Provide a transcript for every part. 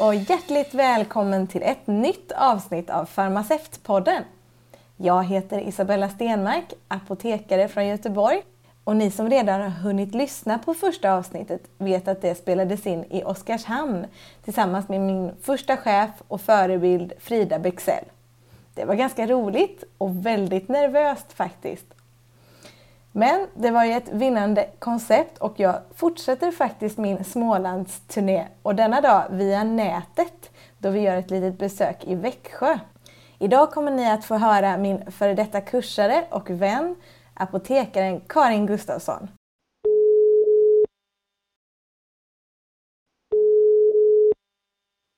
Och hjärtligt välkommen till ett nytt avsnitt av Farmaceutpodden. Jag heter Isabella Stenmark, apotekare från Göteborg. Och ni som redan har hunnit lyssna på första avsnittet vet att det spelades in i Oskarshamn tillsammans med min första chef och förebild Frida Bexell. Det var ganska roligt och väldigt nervöst faktiskt. Men det var ju ett vinnande koncept och jag fortsätter faktiskt min Smålandsturné och denna dag via nätet då vi gör ett litet besök i Växjö. Idag kommer ni att få höra min före detta kursare och vän, apotekaren Karin Gustafsson.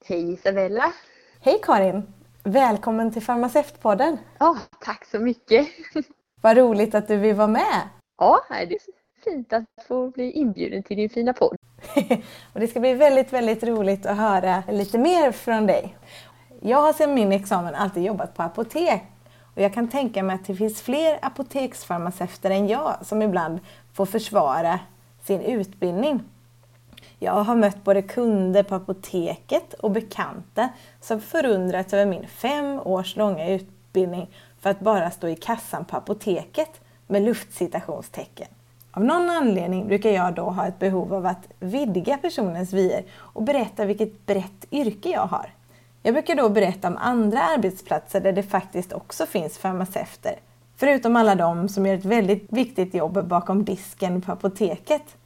Hej Isabella! Hej Karin! Välkommen till Farmaceutpodden! Ja, tack så mycket! Vad roligt att du vill vara med! Ja, det är fint att få bli inbjuden till din fina podd. och det ska bli väldigt, väldigt roligt att höra lite mer från dig. Jag har sedan min examen alltid jobbat på apotek och jag kan tänka mig att det finns fler apoteksfarmaceuter än jag som ibland får försvara sin utbildning. Jag har mött både kunder på apoteket och bekanta som förundrats över min fem års långa utbildning för att bara stå i kassan på apoteket med luftcitationstecken. Av någon anledning brukar jag då ha ett behov av att vidga personens vyer och berätta vilket brett yrke jag har. Jag brukar då berätta om andra arbetsplatser där det faktiskt också finns farmaceuter. Förutom alla de som gör ett väldigt viktigt jobb bakom disken på apoteket.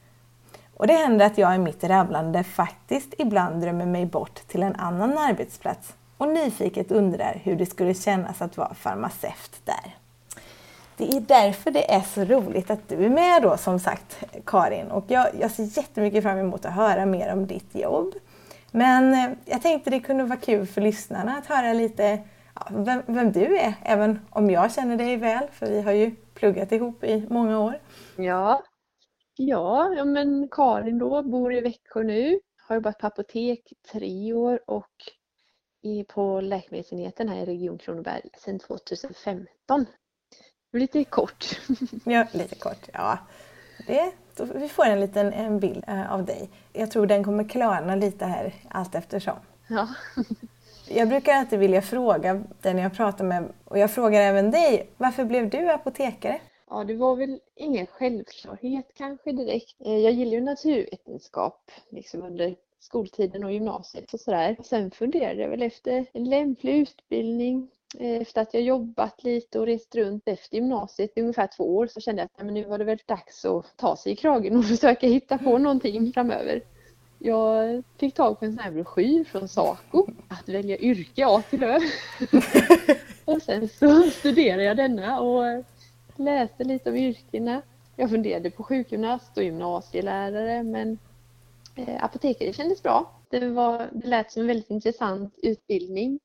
Och det händer att jag i mitt rabblande faktiskt ibland drömmer mig bort till en annan arbetsplats och nyfiket undrar hur det skulle kännas att vara farmaceut där. Det är därför det är så roligt att du är med då som sagt Karin och jag, jag ser jättemycket fram emot att höra mer om ditt jobb. Men eh, jag tänkte det kunde vara kul för lyssnarna att höra lite ja, vem, vem, du är, även om jag känner dig väl, för vi har ju pluggat ihop i många år. Ja, ja, ja men Karin då, bor i Växjö nu, har jobbat på apotek tre år och på läkemedelsenheten här i Region Kronoberg sedan 2015. Lite kort. ja, lite kort. Ja. Det, då, vi får en liten en bild eh, av dig. Jag tror den kommer klarna lite här allt eftersom. Ja. jag brukar alltid vilja fråga den jag pratar med, och jag frågar även dig, varför blev du apotekare? Ja, det var väl ingen självklarhet kanske direkt. Eh, jag gillar ju naturvetenskap liksom under skoltiden och gymnasiet och sådär. Sen funderade jag väl efter en lämplig utbildning efter att jag jobbat lite och rest runt efter gymnasiet i ungefär två år så kände jag att men nu var det väl dags att ta sig i kragen och försöka hitta på någonting framöver. Jag fick tag på en sån här broschyr från Saco att välja yrke A till Ö. och sen så studerade jag denna och läste lite om yrkena. Jag funderade på sjukgymnast och gymnasielärare men eh, apotekare kändes bra. Det, var, det lät som en väldigt intressant utbildning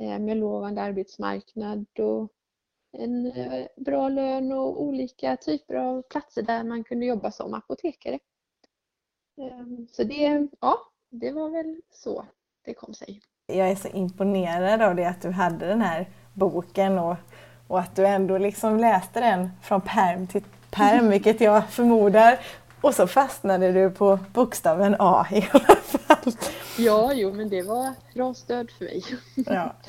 Eh, med lovande arbetsmarknad och en eh, bra lön och olika typer av platser där man kunde jobba som apotekare. Ehm, så det, ja, det var väl så det kom sig. Jag är så imponerad av det att du hade den här boken och, och att du ändå liksom läste den från perm till perm, vilket jag förmodar. Och så fastnade du på bokstaven A i alla fall. Ja, jo, men det var bra stöd för mig. Ja.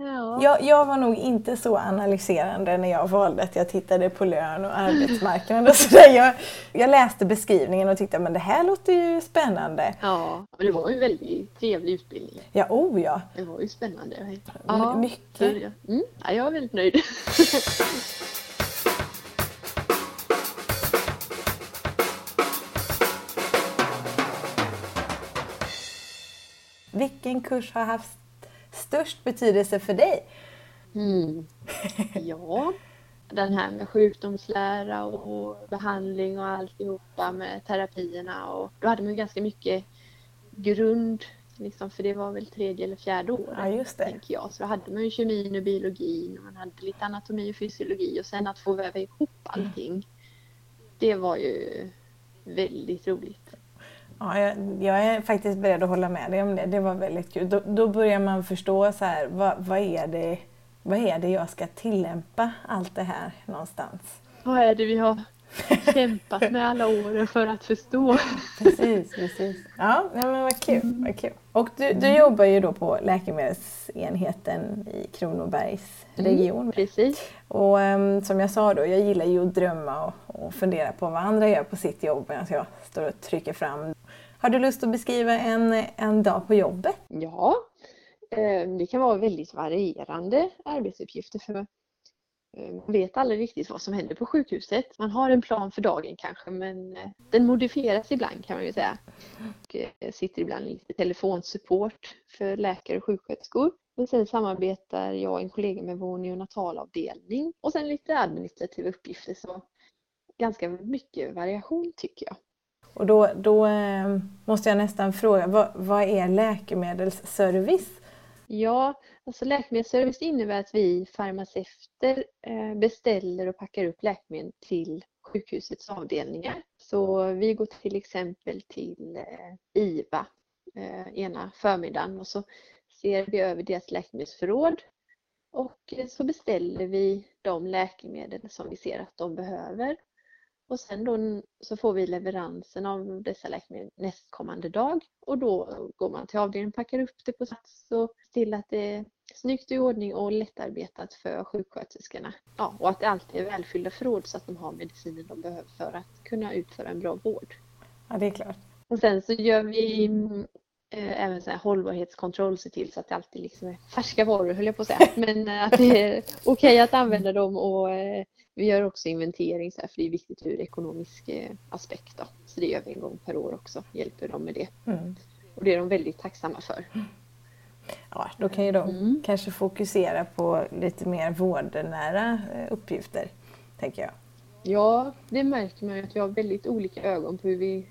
Ja. Jag, jag, var nog inte så analyserande när jag valde att jag tittade på lön och arbetsmarknad och sådär. Jag, jag läste beskrivningen och tyckte men det här låter ju spännande. Ja, och det var ju en väldigt trevlig utbildning. Ja, oh ja. Det var ju spännande. Ja, mycket. Mm, ja, jag är väldigt nöjd. Vilken kurs har haft störst betydelse för dig? Mm. Ja, den här med sjukdomslära och behandling och alltihopa med terapierna. Och då hade man ganska mycket grund, liksom, för det var väl tredje eller fjärde året. Ja, just det. Tänker jag. Så då hade man ju kemin och biologin och man hade lite anatomi och fysiologi och sen att få väva ihop allting. Det var ju väldigt roligt. Ja, jag, jag, är faktiskt beredd att hålla med dig om det. Det var väldigt kul. Då, då börjar man förstå så här, vad, vad, är det, vad är det jag ska tillämpa allt det här någonstans? Vad är det vi har kämpat med alla åren för att förstå. Precis, precis. Ja, men vad kul. Vad kul. Och du, du jobbar ju då på läkemedelsenheten i Kronobergs region. Mm, precis. Och um, som jag sa då, jag gillar ju att drömma och, och fundera på vad andra gör på sitt jobb medan jag står och trycker fram. Har du lust att beskriva en, en dag på jobbet? Ja, eh, det kan vara väldigt varierande arbetsuppgifter för man vet aldrig riktigt vad som händer på sjukhuset. Man har en plan för dagen kanske men eh, den modifieras ibland kan man ju säga. Och eh, sitter ibland lite telefonsupport för läkare och sjuksköterskor. Men sen samarbetar jag och en kollega med vår neonatalavdelning och sen lite administrativa uppgifter. Så ganska mycket variation tycker jag. Och då, då måste jag nästan fråga, vad, vad är läkemedelsservice? Ja, alltså läkemedelsservice innebär att vi farmaceuter eh, beställer och packar upp läkemedel till sjukhusets avdelningar. Så vi går till exempel till eh, IVA eh, ena förmiddagen och så ser vi över deras läkemedelsförråd och så beställer vi de läkemedel som vi ser att de behöver. Och sen då så får vi leveransen av dessa läkemedel nästkommande dag och då går man till avdelningen packar upp det på sats och till att det är snyggt i ordning och lättarbetat för sjuksköterskorna. Ja, och att det alltid är välfyllda förråd så att de har medicinen de behöver för att kunna utföra en bra vård. Ja, det är klart. Och sen så gör vi eh, även så här hållbarhetskontroll, se till så att det alltid liksom är färska varor höll jag på att säga. Men eh, att det är okej okay att använda dem och eh, vi gör också inventering så här, för det är viktigt ur ekonomisk eh, aspekt. Då. Så det gör vi en gång per år också, hjälper dem med det. Mm. Och det är de väldigt tacksamma för. Ja, då kan ju de mm. kanske fokusera på lite mer vårdnära eh, uppgifter, tänker jag. Ja, det märker man ju att vi har väldigt olika ögon på hur vi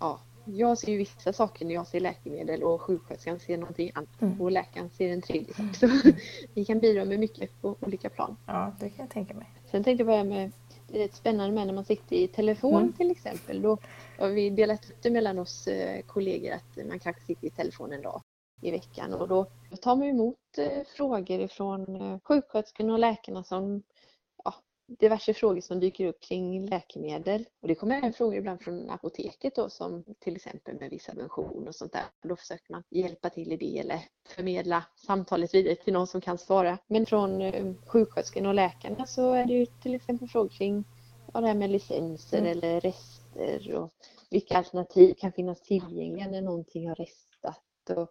ja, jag ser ju vissa saker när jag ser läkemedel och sjuksköterskan ser någonting annat mm. och läkaren ser en tredje sak. Så vi kan bidra med mycket på olika plan. Ja, det kan jag tänka mig. Sen tänkte jag börja med, det är spännande med när man sitter i telefon mm. till exempel. Då har vi delat upp det mellan oss eh, kollegor att man kanske sitter i telefon en dag i veckan och då tar man emot eh, frågor ifrån eh, sjuksköterskorna och läkarna som diverse frågor som dyker upp kring läkemedel. Och det kommer även frågor ibland från apoteket då som till exempel med viss subvention och sånt där. Då försöker man hjälpa till i det eller förmedla samtalet vidare till någon som kan svara. Men från eh, sjuksköterskorna och läkarna så är det ju till exempel frågor kring ja, det här med licenser mm. eller rester och vilka alternativ kan finnas tillgängliga när någonting har restat. Och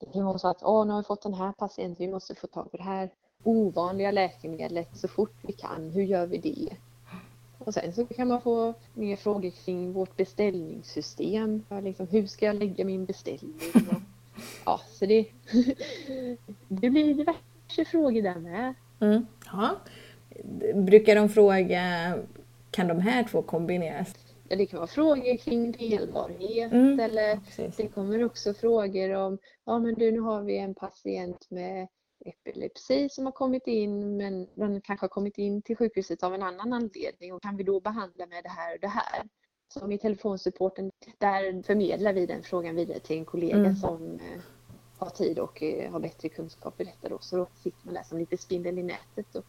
det kan vara så att Åh, nu har vi fått den här patienten, vi måste få tag på det här ovanliga läkemedlet så fort vi kan. Hur gör vi det? Och sen så kan man få mer frågor kring vårt beställningssystem. Liksom, hur ska jag lägga min beställning? Och, ja, så det, det blir diverse frågor där med. Mm. Ja. Brukar de fråga, kan de här två kombineras? Ja, det kan vara frågor kring delbarhet mm. eller ja, det kommer också frågor om, ja men du nu har vi en patient med epilepsi som har kommit in men den kanske har kommit in till sjukhuset av en annan anledning och kan vi då behandla med det här och det här? Som i telefonsupporten, där förmedlar vi den frågan vidare till en kollega mm. som eh, har tid och eh, har bättre kunskap i detta då. Så då sitter man där som lite spindel i nätet och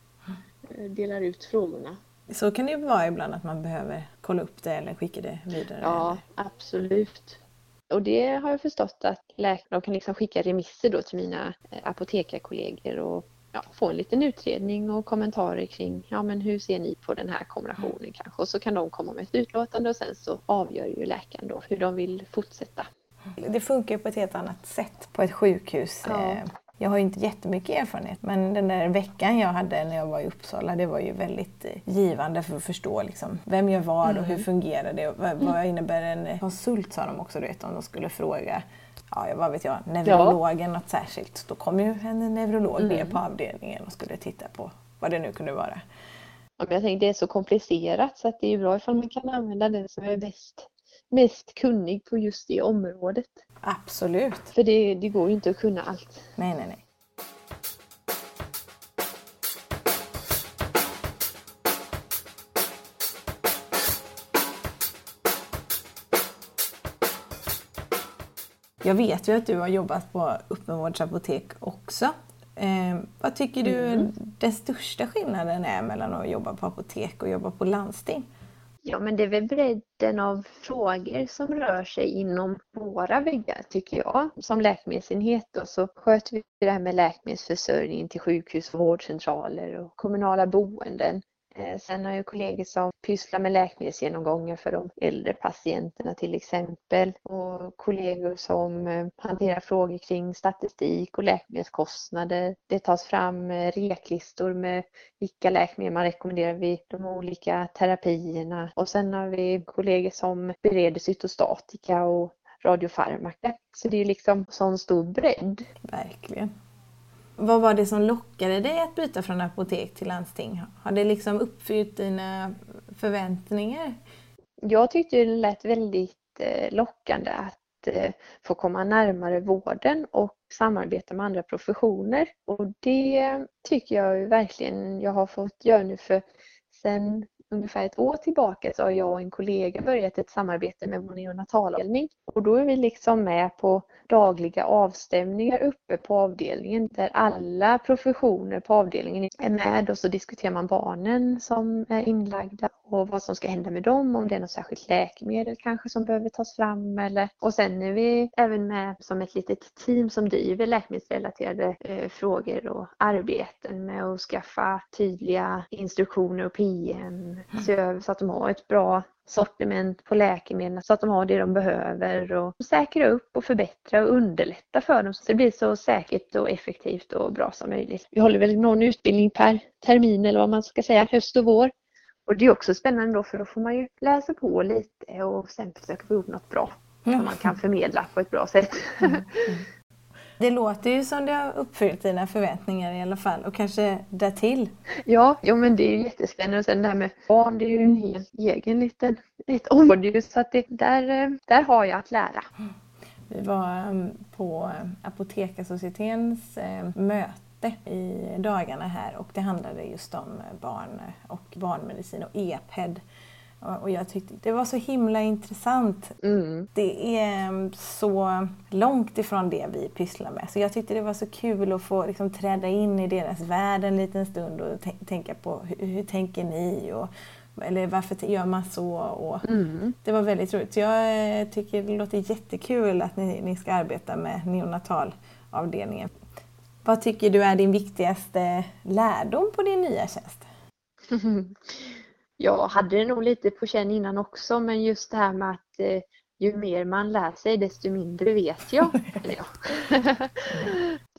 eh, delar ut frågorna. Så kan det vara ibland att man behöver kolla upp det eller skicka det vidare. Ja, eller? absolut. Och det har jag förstått att läkarna kan liksom skicka remisser då till mina eh, apotekarkollegor och ja, få en liten utredning och kommentarer kring ja, men hur ser ni på den här kombinationen kanske. Och så kan de komma med ett utlåtande och sen så avgör ju läkaren då hur de vill fortsätta. Det funkar på ett helt annat sätt på ett sjukhus. Ja. Eh, jag har ju inte jättemycket erfarenhet men den där veckan jag hade när jag var i Uppsala det var ju väldigt eh, givande för att förstå liksom, vem gör vad och hur mm. fungerar det och vad, vad innebär en konsult sa de också du vet, om de skulle fråga ja, vad vet jag, neurologen ja. något särskilt. Då kom ju en neurolog mm. ner på avdelningen och skulle titta på vad det nu kunde vara. Ja, men jag tänkte det är så komplicerat så att det är bra ifall man kan använda den som är bäst mest kunnig på just det området. Absolut. För det, det går ju inte att kunna allt. Nej, nej, nej. Jag vet ju att du har jobbat på öppenvårdsapotek också. Eh, vad tycker du mm. den största skillnaden är mellan att jobba på apotek och jobba på landsting? Ja, men det är väl bredden av frågor som rör sig inom våra väggar, tycker jag. Som läkemedelsenhet då, så sköter vi det här med läkemedelsförsörjning till sjukhus, vårdcentraler och kommunala boenden. Eh, sen har jag kollegor som pysslar med läkemedelsgenomgångar för de äldre patienterna till exempel och kollegor som eh, hanterar frågor kring statistik och läkemedelskostnader. Det tas fram eh, reklistor med vilka läkemedel man rekommenderar vid de olika terapierna och sen har vi kollegor som bereder cytostatika och radiofarmaka. Så det är liksom sån stor bredd. Verkligen. Vad var det som lockade dig att byta från apotek till landsting? Har det liksom uppfyllt dina förväntningar? Jag tyckte det lät väldigt eh, lockande att eh, få komma närmare vården och samarbeta med andra professioner. Och det tycker jag verkligen jag har fått göra nu för sen ungefär ett år tillbaka så har jag och en kollega börjat ett samarbete med vår neonatalavdelning. Och då är vi liksom med på dagliga avstämningar uppe på avdelningen där alla professioner på avdelningen är med och så diskuterar man barnen som är inlagda och vad som ska hända med dem, om det är något särskilt läkemedel kanske som behöver tas fram eller och sen är vi även med som ett litet team som driver läkemedelsrelaterade eh, frågor och arbeten med att skaffa tydliga instruktioner och PM, se över så att de har ett bra sortiment på läkemedel så att de har det de behöver och säkra upp och förbättra och underlätta för dem så det blir så säkert och effektivt och bra som möjligt. Vi håller väl någon utbildning per termin eller vad man ska säga, höst och vår. Och det är också spännande då för då får man ju läsa på lite och sen försöka få ihop något bra som man kan förmedla på ett bra sätt. Mm. Det låter ju som det har uppfyllt dina förväntningar i alla fall och kanske därtill. Ja, jo, men det är jättespännande. Och sen det här med barn, det är ju en helt egen liten ett område. Så att det, där, där har jag att lära. Vi var um, på Apotekarsocietetens eh, möte i dagarna här och det handlade just om barn och barnmedicin och EPED. Och jag tyckte det var så himla intressant. Mm. Det är mm, så långt ifrån det vi pysslar med. Så jag tyckte det var så kul att få liksom, träda in i deras värld en liten stund och tänka på hur, hur tänker ni? Och, eller varför gör man så? Och mm. Det var väldigt roligt. Så jag eh, tycker det låter jättekul att ni, ni ska arbeta med neonatalavdelningen. Vad tycker du är din viktigaste lärdom på din nya tjänst? Jag hade det nog lite på känn innan också men just det här med att eh, ju mer man lär sig desto mindre vet jag. Eller ja.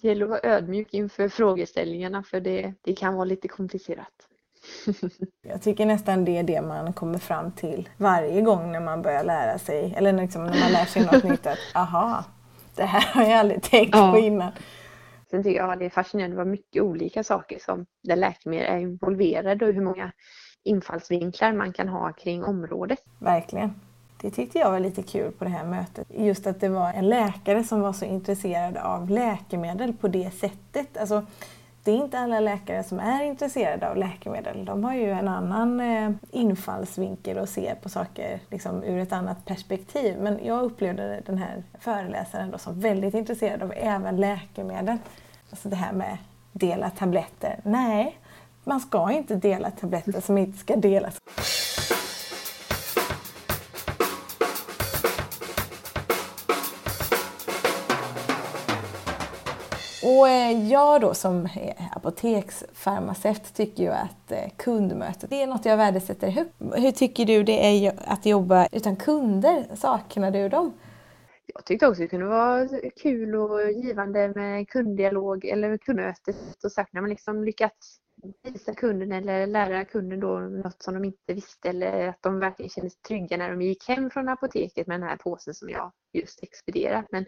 det gäller att vara ödmjuk inför frågeställningarna för det, det kan vara lite komplicerat. Jag tycker nästan det är det man kommer fram till varje gång när man börjar lära sig, eller liksom när man lär sig något nytt. Att aha, det här har jag aldrig tänkt ja. på innan. Sen tycker jag det är fascinerande vad mycket olika saker som där läkemedel är involverade och hur många infallsvinklar man kan ha kring området. Verkligen. Det tyckte jag var lite kul på det här mötet. Just att det var en läkare som var så intresserad av läkemedel på det sättet. Alltså, det är inte alla läkare som är intresserade av läkemedel. De har ju en annan eh, infallsvinkel och ser på saker liksom, ur ett annat perspektiv. Men jag upplevde den här föreläsaren då som väldigt intresserad av även läkemedel. Alltså det här med dela tabletter. Nej, man ska inte dela tabletter som inte ska delas. Och eh, jag då som apoteksfarmaceut tycker ju att eh, kundmötet det är något jag värdesätter högt. Hur tycker du det är att jobba utan kunder? Saknar du dem? Jag tyckte också det kunde vara kul och givande med kunddialog eller kundmötet och sagt när man liksom lyckats visa kunden eller lära kunden då något som de inte visste eller att de verkligen kände sig trygga när de gick hem från apoteket med den här påsen som jag just expedierat. Men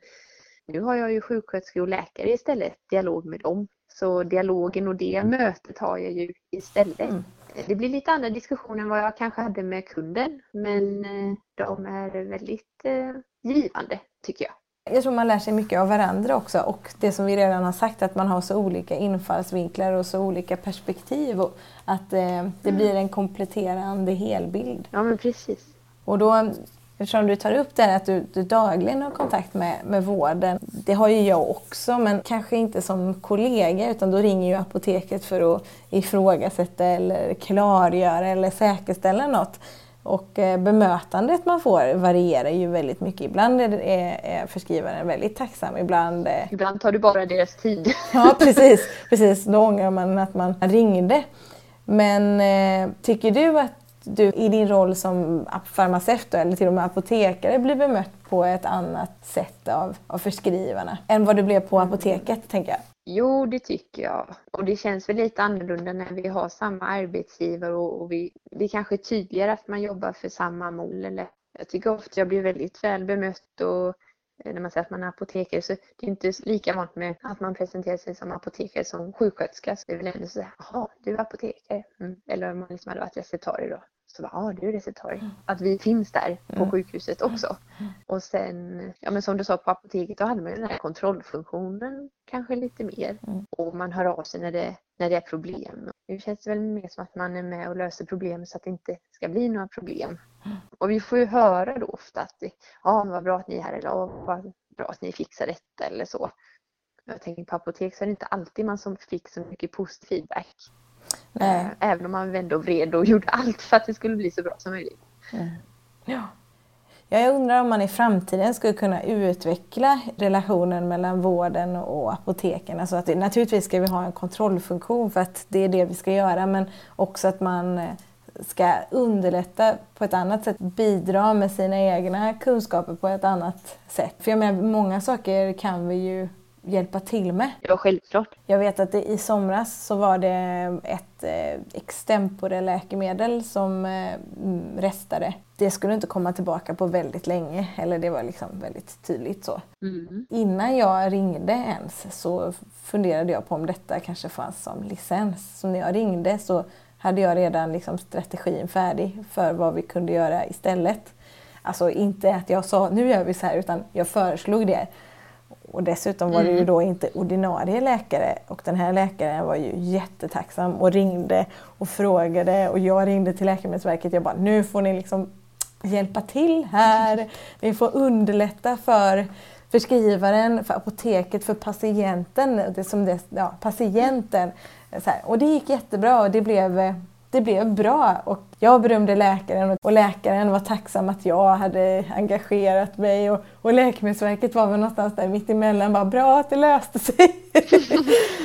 nu har jag ju sjuksköterskor och läkare istället, dialog med dem. Så dialogen och det mötet har jag ju istället. Mm. Det blir lite andra diskussioner än vad jag kanske hade med kunden men eh, de är väldigt eh, givande tycker jag. Jag tror man lär sig mycket av varandra också och det som vi redan har sagt att man har så olika infallsvinklar och så olika perspektiv och att eh, det blir en kompletterande helbild. Ja men precis. Och då, eftersom du tar upp det här att du, du dagligen har kontakt med, med vården, det har ju jag också men kanske inte som kollega utan då ringer ju apoteket för att ifrågasätta eller klargöra eller säkerställa något. Och eh, bemötandet man får varierar ju väldigt mycket. Ibland är, förskrivaren väldigt tacksam, ibland... Eh, ibland tar du bara deras tid. ja, precis. precis. Då ångrar man att man ringde. Men eh, tycker du att du i din roll som farmaceut eller till och med apotekare blir bemött på ett annat sätt av, av förskrivarna än vad du blev på apoteket, tänker jag? Jo, det tycker jag. Och det känns väl lite annorlunda när vi har samma arbetsgivare och, och vi, det är kanske tydligare att man jobbar för samma mål. Eller, jag tycker ofta jag blir väldigt väl bemött och eh, när man säger att man är apotekare så det är inte lika vanligt med att man presenterar sig som apotekare som sjuksköterska. Så det är väl ändå så här, jaha, du är apotekare. Mm. Eller om man liksom hade varit receptarie då. Så bara, ja ah, du är receptarie. Mm. Att vi finns där på mm. sjukhuset också. Mm. Och sen, ja men som du sa på apoteket, då hade man den här kontrollfunktionen kanske lite mer. Och man hör av sig när det, när det är problem. Nu känns det väl mer som att man är med och löser problem så att det inte ska bli några problem. Och vi får ju höra då ofta att ja, vad bra att ni är här eller ja, vad bra att ni fixar detta eller så. Jag tänker på apotek så är det inte alltid man som fick så mycket positiv feedback. Nej. Eh, även om man vände och vred och gjorde allt för att det skulle bli så bra som möjligt. Mm. Ja. Jag undrar om man i framtiden skulle kunna utveckla relationen mellan vården och apoteken. Alltså att det, naturligtvis ska vi ha en kontrollfunktion för att det är det vi ska göra men också att man eh, ska underlätta på ett annat sätt, bidra med sina egna kunskaper på ett annat sätt. För jag menar, många saker kan vi ju hjälpa till med. Ja, självklart. Jag vet att det, i somras så var det ett eh, extempore läkemedel som eh, restade. Det skulle inte komma tillbaka på väldigt länge, eller det var liksom väldigt tydligt så. Mm. Innan jag ringde ens så funderade jag på om detta kanske fanns som licens. Så när jag ringde så hade jag redan liksom strategin färdig för vad vi kunde göra istället. Alltså inte att jag sa nu gör vi så här utan jag föreslog det. Och dessutom var det ju mm. då inte ordinarie läkare och den här läkaren var ju jättetacksam och ringde och frågade och jag ringde till Läkemedelsverket. Jag bara, nu får ni liksom hjälpa till här. Ni får underlätta för förskrivaren, för apoteket, för patienten. Det som det, ja, patienten. Och det gick jättebra och det blev det blev bra och jag berömde läkaren och läkaren var tacksam att jag hade engagerat mig och, och Läkemedelsverket var väl någonstans där mitt emellan bara bra att det löste sig.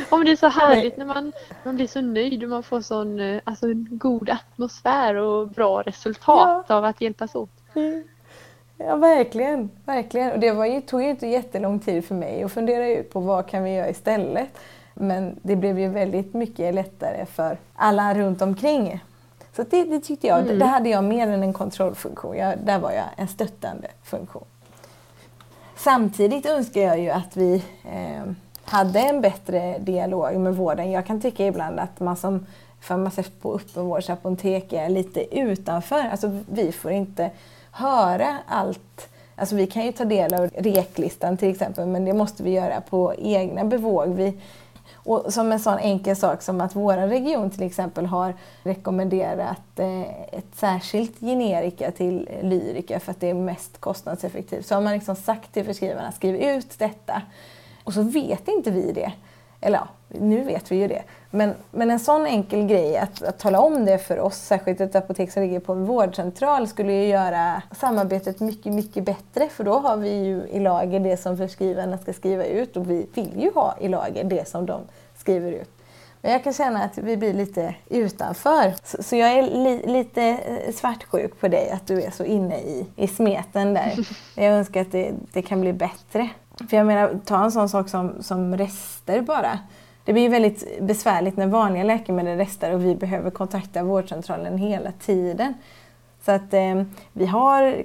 Om det är så härligt när man, man blir så nöjd och man får sån eh, alltså, god atmosfär och bra resultat ja. av att hjälpas åt. Ja, verkligen. verkligen. Och det var ju, tog ju inte jättelång tid för mig att fundera ut på vad kan vi göra istället. Men det blev ju väldigt mycket lättare för alla runt omkring. Så det, det tyckte jag, mm. det hade jag mer än en kontrollfunktion. Jag, där var jag en stöttande funktion. Samtidigt önskar jag ju att vi eh, hade en bättre dialog med vården. Jag kan tycka ibland att man som farmaceut på öppenvårdsapotek är lite utanför. Alltså vi får inte höra allt. Alltså vi kan ju ta del av reklistan till exempel men det måste vi göra på egna bevåg. Vi, och som en sån enkel sak som att vår region till exempel har rekommenderat eh, ett särskilt generika till lyrika för att det är mest kostnadseffektivt. Så har man liksom sagt till förskrivarna, skriv ut detta. Och så vet inte vi det. Eller ja, nu vet vi ju det. Men, men en sån enkel grej att, att tala om det för oss, särskilt ett apotek som ligger på en vårdcentral, skulle ju göra samarbetet mycket, mycket bättre. För då har vi ju i lager det som förskrivarna ska skriva ut och vi vill ju ha i lager det som de skriver ut. Men jag kan känna att vi blir lite utanför. Så, så jag är li, lite eh, svartsjuk på dig, att du är så inne i, i smeten där. Jag önskar att det, det kan bli bättre. För jag menar, ta en sån sak som, som rester bara. Det blir väldigt besvärligt när vanliga läkemedel restar och vi behöver kontakta vårdcentralen hela tiden. Så att eh, vi har,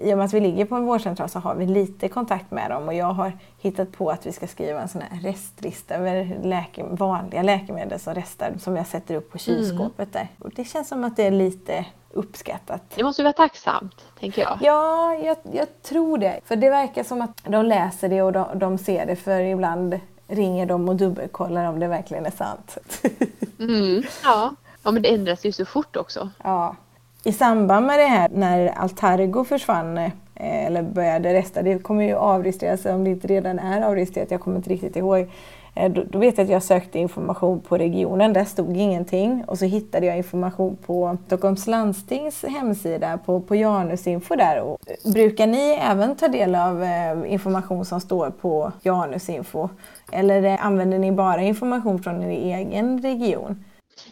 i och med att vi ligger på en vårdcentral så har vi lite kontakt med dem och jag har hittat på att vi ska skriva en sån här restlista över läke, vanliga läkemedel som restar som jag sätter upp på kylskåpet där. Och det känns som att det är lite uppskattat. Det måste vara tacksamt, tänker jag. Ja, jag, jag, tror det. För det verkar som att de läser det och de, de ser det för ibland ringer de och dubbelkollar om det verkligen är sant. Mm, ja. ja, men det ändras ju så fort också. Ja. I samband med det här när Altargo försvann eller började resta. Det kommer ju avregistreras om det inte redan är avregistrerat. Jag kommer inte riktigt ihåg. Eh, då, då, vet jag att jag sökte information på regionen, där stod ingenting. Och så hittade jag information på Stockholms landstings hemsida, på, på Janusinfo där. Och, eh, brukar ni även ta del av eh, information som står på Janusinfo? Eller eh, använder ni bara information från er egen region?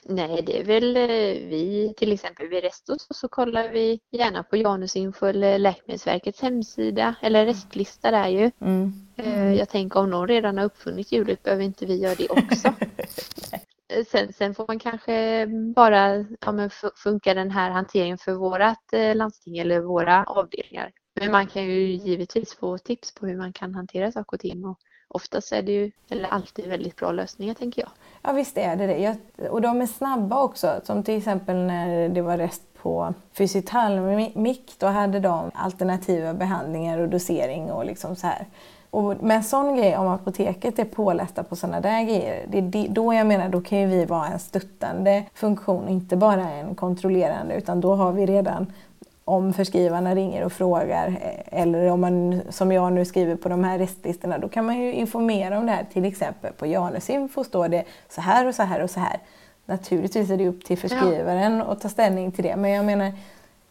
Nej, det är väl vi till exempel vid Restos så kollar vi gärna på Janusinfo eller Läkemedelsverkets hemsida eller restlista där ju. Mm. Mm. Jag tänker om någon redan har uppfunnit hjulet behöver inte vi göra det också. sen, sen, får man kanske bara, ja men funkar den här hanteringen för vårat eh, landsting eller våra avdelningar? Men man kan ju givetvis få tips på hur man kan hantera saker och ting och oftast är det ju, eller alltid väldigt bra lösningar tänker jag. Ja visst är det det. Jag, och de är snabba också. Som till exempel när det var rest på Fysitalmik, då hade de alternativa behandlingar och dosering och liksom så här. Och med en sån grej, om apoteket är pålästa på sådana där grejer, det är då jag menar, då kan ju vi vara en stöttande funktion, inte bara en kontrollerande, utan då har vi redan om förskrivarna ringer och frågar eller om man som jag nu skriver på de här restlistorna då kan man ju informera om det här. Till exempel på Janusinfo står det så här och så här och så här. Naturligtvis är det upp till förskrivaren ja. att ta ställning till det men jag menar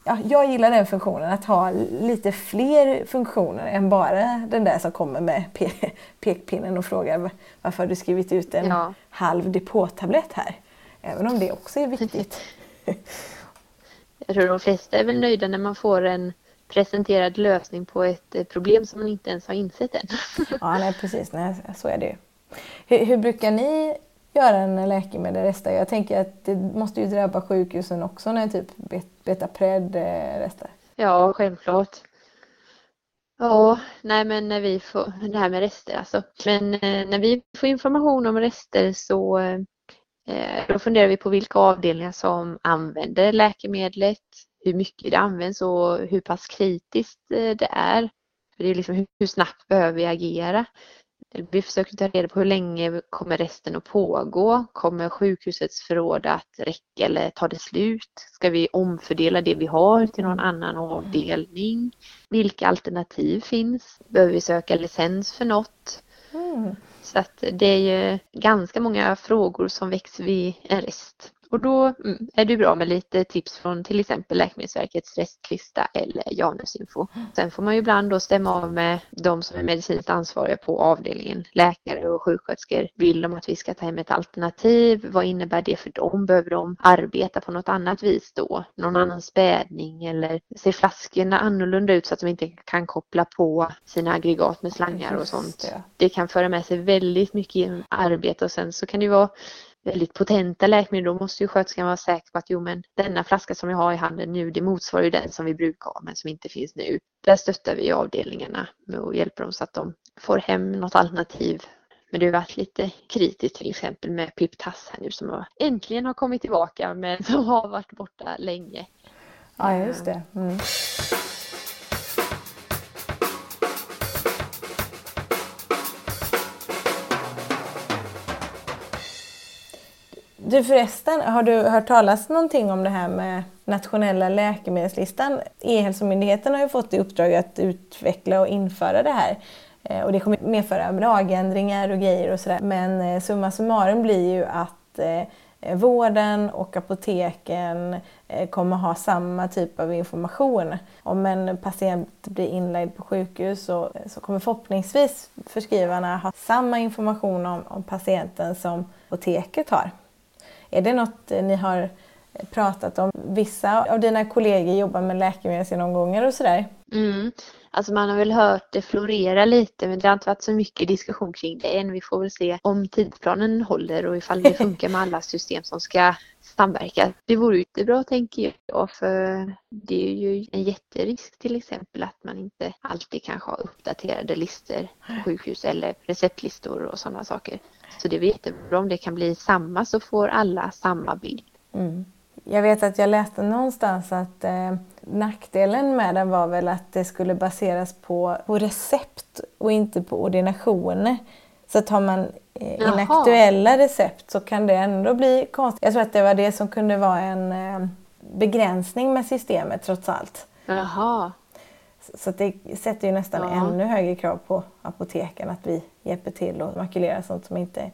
ja, jag gillar den funktionen, att ha lite fler funktioner än bara den där som kommer med pe pekpinnen och frågar varför har du skrivit ut en ja. halv depåtablett här. Även om det också är viktigt. Jag tror de flesta är väl nöjda när man får en presenterad lösning på ett eh, problem som man inte ens har insett än. ja, nej, precis. Nej, så är det ju. Hur, hur brukar ni göra en läkemedelresta? Jag tänker att det måste ju drabba sjukhusen också när typ Betapred restar. Ja, självklart. Ja, nej men när vi får, det här med rester alltså. Men eh, när vi får information om rester så Eh, Eh, då funderar vi på vilka avdelningar som använder läkemedlet, hur mycket det används och hur pass kritiskt eh, det är. För det är liksom hur snabbt behöver vi agera? Vi försöker ta reda på hur länge kommer resten att pågå? Kommer sjukhusets förråd att räcka eller tar det slut? Ska vi omfördela det vi har till någon annan avdelning? Vilka alternativ finns? Behöver vi söka licens för något? Mm. Så att det är ju ganska många frågor som väcks vid en rest. Och då mm, är det bra med lite tips från till exempel Läkemedelsverkets restlista eller Janusinfo. Sen får man ju ibland då stämma av med de som är medicinskt ansvariga på avdelningen. Läkare och sjuksköterskor. Vill de att vi ska ta hem ett alternativ? Vad innebär det för dem? Behöver de arbeta på något annat vis då? Någon annan spädning eller ser flaskorna annorlunda ut så att de inte kan koppla på sina aggregat med slangar och sånt? Det kan föra med sig väldigt mycket arbete och sen så kan det ju vara väldigt potenta läkemedel, då måste ju sköterskan vara säker på att jo men denna flaska som jag har i handen nu det motsvarar ju den som vi brukar ha men som inte finns nu. Där stöttar vi avdelningarna och hjälper dem så att de får hem något alternativ. Men det har varit lite kritiskt till exempel med Piptas här nu som äntligen har kommit tillbaka men som har varit borta länge. Ja just det. Mm. Du förresten, har du hört talas någonting om det här med nationella läkemedelslistan? E-hälsomyndigheten har ju fått i uppdrag att utveckla och införa det här. Eh, och det kommer medföra lagändringar och grejer och sådär. Men eh, summa summarum blir ju att eh, vården och apoteken kommer ha samma typ av information. Om en patient blir inlagd på sjukhus så, så kommer förhoppningsvis förskrivarna ha samma information om, om patienten som apoteket har. Är det något ni har pratat om? Vissa av dina kollegor jobbar med läkemedelsgenomgångar och sådär. Mm. Alltså man har väl hört det florera lite men det har inte varit så mycket diskussion kring det än. Vi får väl se om tidsplanen håller och ifall det funkar med alla system som ska samverka. Det vore jättebra tänker jag för det är ju en jätterisk till exempel att man inte alltid kanske har uppdaterade listor på sjukhus eller receptlistor och sådana saker. Så det är jättebra om det kan bli samma så får alla samma bild. Mm. Jag vet att jag läste någonstans att eh, nackdelen med den var väl att det skulle baseras på, på recept och inte på ordinationer. Så tar man eh, inaktuella recept så kan det ändå bli konstigt. Jag tror att det var det som kunde vara en eh, begränsning med systemet trots allt. Jaha. Så det sätter ju nästan Ja. ännu högre krav på apoteken att vi hjälper till och makulerar sånt som inte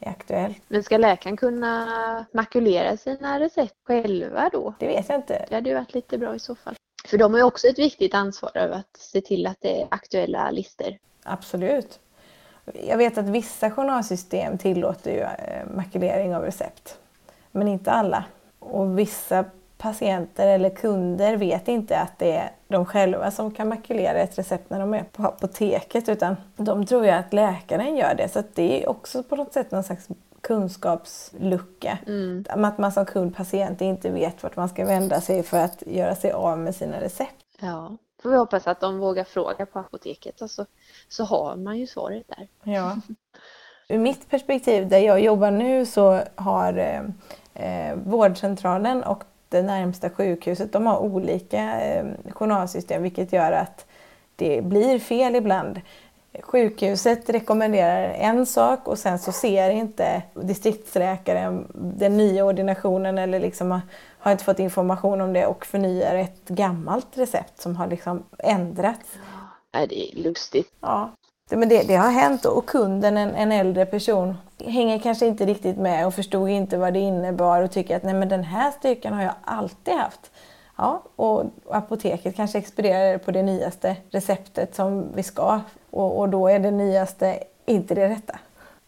är aktuellt. Men ska läkaren kunna makulera sina recept själva då? Det vet jag inte. Det hade ju varit lite bra i så fall. För de har ju också ett viktigt ansvar över att se till att det är aktuella listor. Absolut. Jag vet att vissa journalsystem tillåter ju eh, makulering av recept. Men inte alla. Och vissa patienter eller kunder vet inte att det är de själva som kan makulera ett recept när de är på apoteket utan de tror ju att läkaren gör det. Så det är också på något sätt någon slags kunskapslucka. Mm. Att man som kund, patient inte vet vart man ska vända sig för att göra sig av med sina recept. Ja, får vi hoppas att de vågar fråga på apoteket och så, så har man ju svaret där. Ja. Ur mitt perspektiv där jag jobbar nu så har eh, eh, vårdcentralen och det närmsta sjukhuset de har olika eh, journalsystem vilket gör att det blir fel ibland. Sjukhuset rekommenderar en sak och sen så ser inte distriktsläkaren den nya ordinationen eller liksom har, inte fått information om det och förnyar ett gammalt recept som har liksom ändrats. Nej, det är lustigt. Ja, men det, det har hänt och kunden, en, en äldre person, hänger kanske inte riktigt med och förstod inte vad det innebar och tycker att nej men den här styrkan har jag alltid haft. Ja, och apoteket kanske expedierar på det nyaste receptet som vi ska och, och då är det nyaste inte det rätta.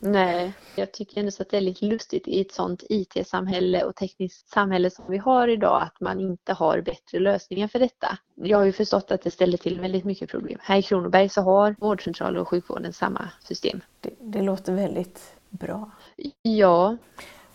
Nej, jag tycker ändå så att det är lite lustigt i ett sånt IT-samhälle och tekniskt samhälle som vi har idag att man inte har bättre lösningar för detta. Jag har ju förstått att det ställer till väldigt mycket problem. Här i Kronoberg så har vårdcentraler och sjukvården samma system. Det, det låter väldigt bra. Ja,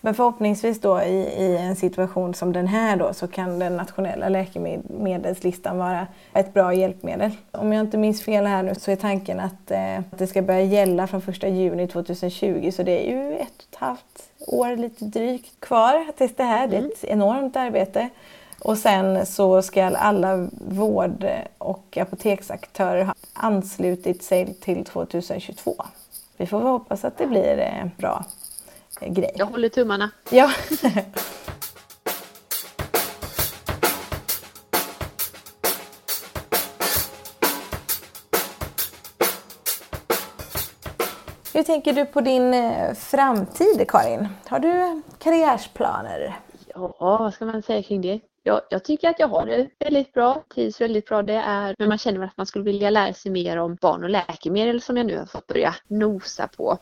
Men förhoppningsvis då i, i en situation som den här då så kan den nationella läkemedelslistan vara ett bra hjälpmedel. Om jag inte minns fel här nu så är tanken att, eh, att det ska börja gälla från 1 juni 2020 så det är ju ett och ett halvt år lite drygt kvar tills det här. Det är ett enormt arbete. Och sen så ska alla vård och apoteksaktörer ha anslutit sig till 2022. Vi får hoppas att det blir eh, bra eh, grej. jag håller tummarna. Ja. Hur tänker du på din eh, framtid, Karin? Har du karriärsplaner? Ja, vad ska man säga kring det? Jag, jag tycker att jag har det väldigt bra, trivs väldigt bra. Det är, men man känner att man skulle vilja lära sig mer om barn och läkemedel som jag nu har fått börja nosa på.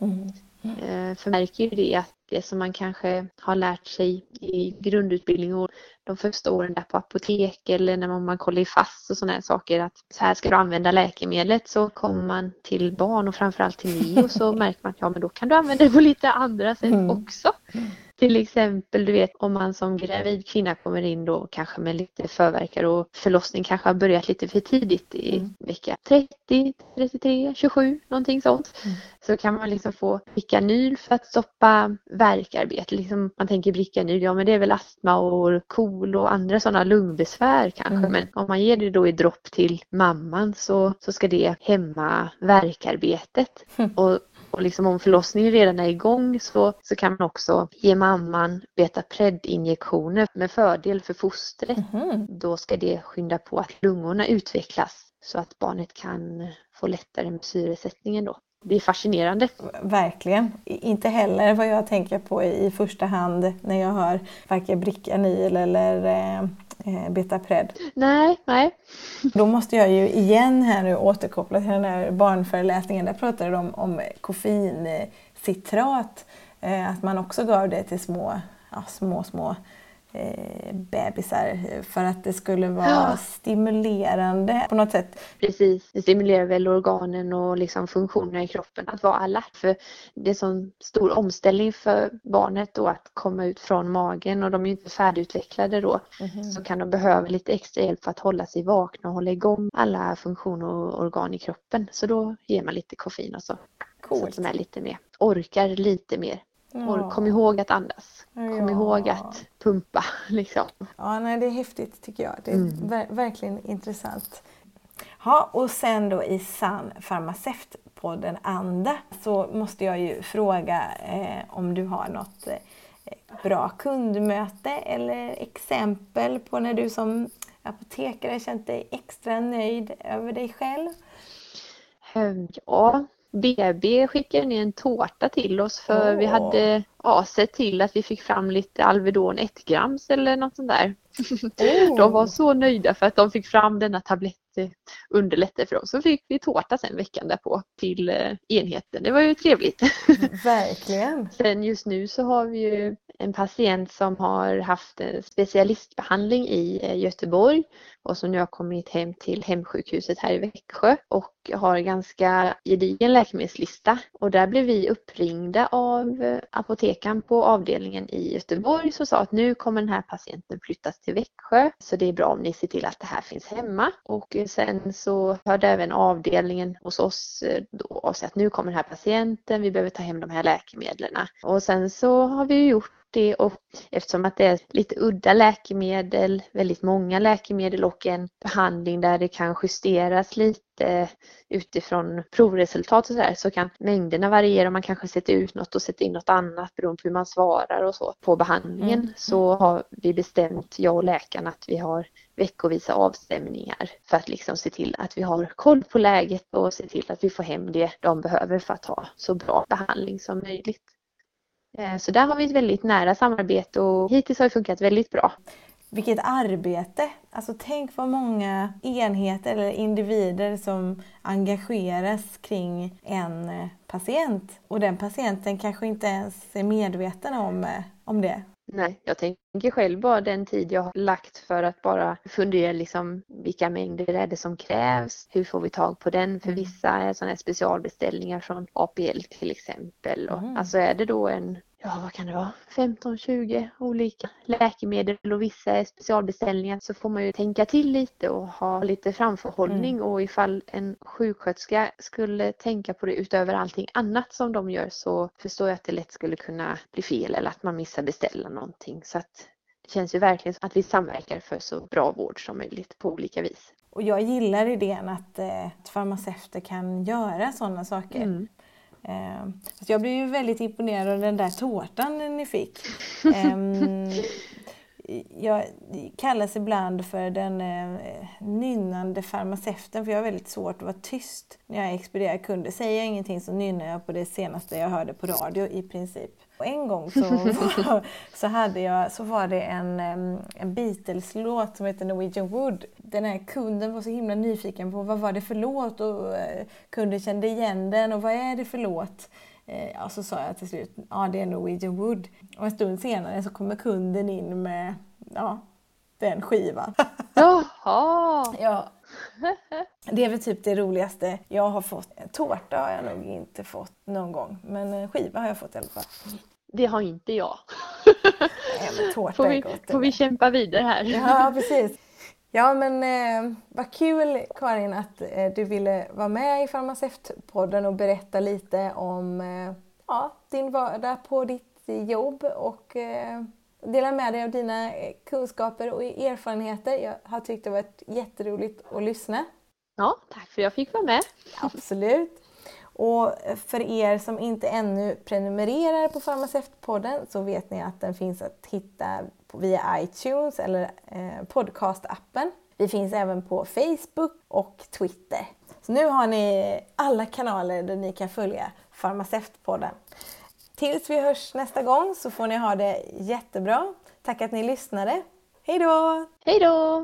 Eh, För jag märker ju det att det som man kanske har lärt sig i grundutbildning och de första åren där på apotek eller när man, man kollar i fast och sådana här saker att så här ska du använda läkemedlet så kommer man till barn och framförallt till mig och så märker man att ja men då kan du använda det på lite andra sätt Mm. också. Till exempel, du vet om man som gravid kvinna kommer in då kanske med lite förverkar och förlossning kanske har börjat lite för tidigt i Mm. vecka 30, 33, 27, någonting sånt. Mm. Så kan man liksom få Bricanyl för att stoppa värkarbete. Liksom man tänker Bricanyl, ja men det är väl astma och KOL och andra sådana lungbesvär kanske. Mm. Men om man ger det då i dropp till mamman så, så ska det hämma värkarbetet. Mm. Och och liksom om förlossningen redan är igång så, så kan man också ge mamman betapred-injektioner med fördel för fostret. Mhm. Då ska det skynda på att lungorna utvecklas så att barnet kan få lättare med syresättningen då. Det är fascinerande. Verkligen. Inte heller vad jag tänker på i första hand när jag hör varken Bricanyl eller eh, eh, Betapred. Nej, nej. Då måste jag ju igen här nu återkoppla till den här barnföreläsningen. Där pratade de om koffeincitrat. Eh, att man också gav det till små, ja, små, små eh, bebisar för att det skulle vara Ja. stimulerande på något sätt. Precis, det stimulerar väl organen och liksom funktionerna i kroppen att vara alert. För det är sån stor omställning för barnet då att komma ut från magen och de är ju inte färdigutvecklade då. Så kan de behöva lite extra hjälp för att hålla sig vakna och hålla igång alla funktioner och organ i kroppen. Så då ger man lite koffein och så. Så att Coolt. de är lite mer, orkar lite mer. Och kom ihåg att andas. Kom Ja. ihåg att pumpa liksom. Ja, nej, det är häftigt tycker jag. Det är Mm. ver- verkligen intressant. Ja, och sen då i sann farmaceutpodden anda så måste jag ju fråga eh, om du har något eh, bra kundmöte eller exempel på när du som apotekare känt dig extra nöjd över dig själv? Ja, BB skickade ner en tårta till oss för oh. vi hade ja, sett till att vi fick fram lite Alvedon 1 grams eller något sånt där. Oh. De var så nöjda för att de fick fram denna tablett underlättade för dem. Så fick vi tårta sen veckan därpå till eh, enheten. Det var ju trevligt. Verkligen. sen just nu så har vi ju en patient som har haft en specialistbehandling i eh, Göteborg och som nu har kommit hem till hemsjukhuset här i Växjö och har ganska gedigen läkemedelslista. Och där blev vi uppringda av eh, apotekaren på avdelningen i Göteborg som sa att nu kommer den här patienten flyttas till Växjö så det är bra om ni ser till att det här finns hemma. Och sen så hörde även avdelningen hos oss eh, då och sa att nu kommer den här patienten, vi behöver ta hem de här läkemedlen. Och sen så har vi gjort det och eftersom att det är lite udda läkemedel, väldigt många läkemedel och en behandling där det kan justeras lite utifrån provresultat och så där så kan mängderna variera. Man kanske sätter ut något och sätter in något annat beroende på hur man svarar och så på behandlingen. Mm. Så har vi bestämt, jag och läkaren, att vi har veckovisa avstämningar för att liksom se till att vi har koll på läget och se till att vi får hem det de behöver för att ha så bra behandling som möjligt. Eh, så där har vi ett väldigt nära samarbete och hittills har det funkat väldigt bra. Vilket arbete! Alltså tänk vad många enheter eller individer som engageras kring en eh, patient. Och den patienten kanske inte ens är medveten om, eh, om det. Nej, jag tänker själv bara den tid jag har lagt för att bara fundera liksom vilka mängder är det som krävs? Hur får vi tag på den? För mm. vissa är sådana specialbeställningar från APL till exempel. Och, mm. Alltså är det då en ja vad kan det vara, 15-20 olika läkemedel och vissa specialbeställningar så får man ju tänka till lite och ha lite framförhållning mm. och ifall en sjuksköterska skulle tänka på det utöver allting annat som de gör så förstår jag att det lätt skulle kunna bli fel eller att man missar beställa någonting så att det känns ju verkligen att vi samverkar för så bra vård som möjligt på olika vis. Och jag gillar idén att, eh, att farmaceuter kan göra sådana saker. Mm. Eh, jag blev ju väldigt imponerad av den där tårtan ni fick. Eh, jag kallas ibland för den eh, nynnande farmaceuten för jag har väldigt svårt att vara tyst när jag expedierar kunder. Säger jag ingenting så nynnar jag på det senaste jag hörde på radio i princip. Och en gång så, var, så, hade jag, så var det en, en Beatles-låt som heter Norwegian Wood. Den här kunden var så himla nyfiken på vad var det för låt och eh, kunden kände igen den och vad är det för låt? Eh, ja, så sa jag till slut, ja det är Norwegian Wood. Och en stund senare så kommer kunden in med ja, den skivan. Jaha! ja. Det är väl typ det roligaste jag har fått. Tårta har jag nog inte fått någon gång, men skiva har jag fått i alla fall. Det har inte jag. Nej, men tårta får vi, är gott. Får vi kämpa vidare här? Ja, precis. Ja men eh, vad kul Karin att eh, du ville vara med i Farmaceutpodden och berätta lite om eh, ja, din vardag på ditt jobb och eh, dela med dig av dina eh, kunskaper och erfarenheter. Jag har tyckt det varit jätteroligt att lyssna. Ja, tack för att jag fick vara med. Absolut. Och för er som inte ännu prenumererar på Farmaceutpodden så vet ni att den finns att hitta via iTunes eller eh, podcastappen. Vi finns även på Facebook och Twitter. Så nu har ni alla kanaler där ni kan följa Farmaceutpodden. Tills vi hörs nästa gång så får ni ha det jättebra. Tack att ni lyssnade. Hej då! Hej då!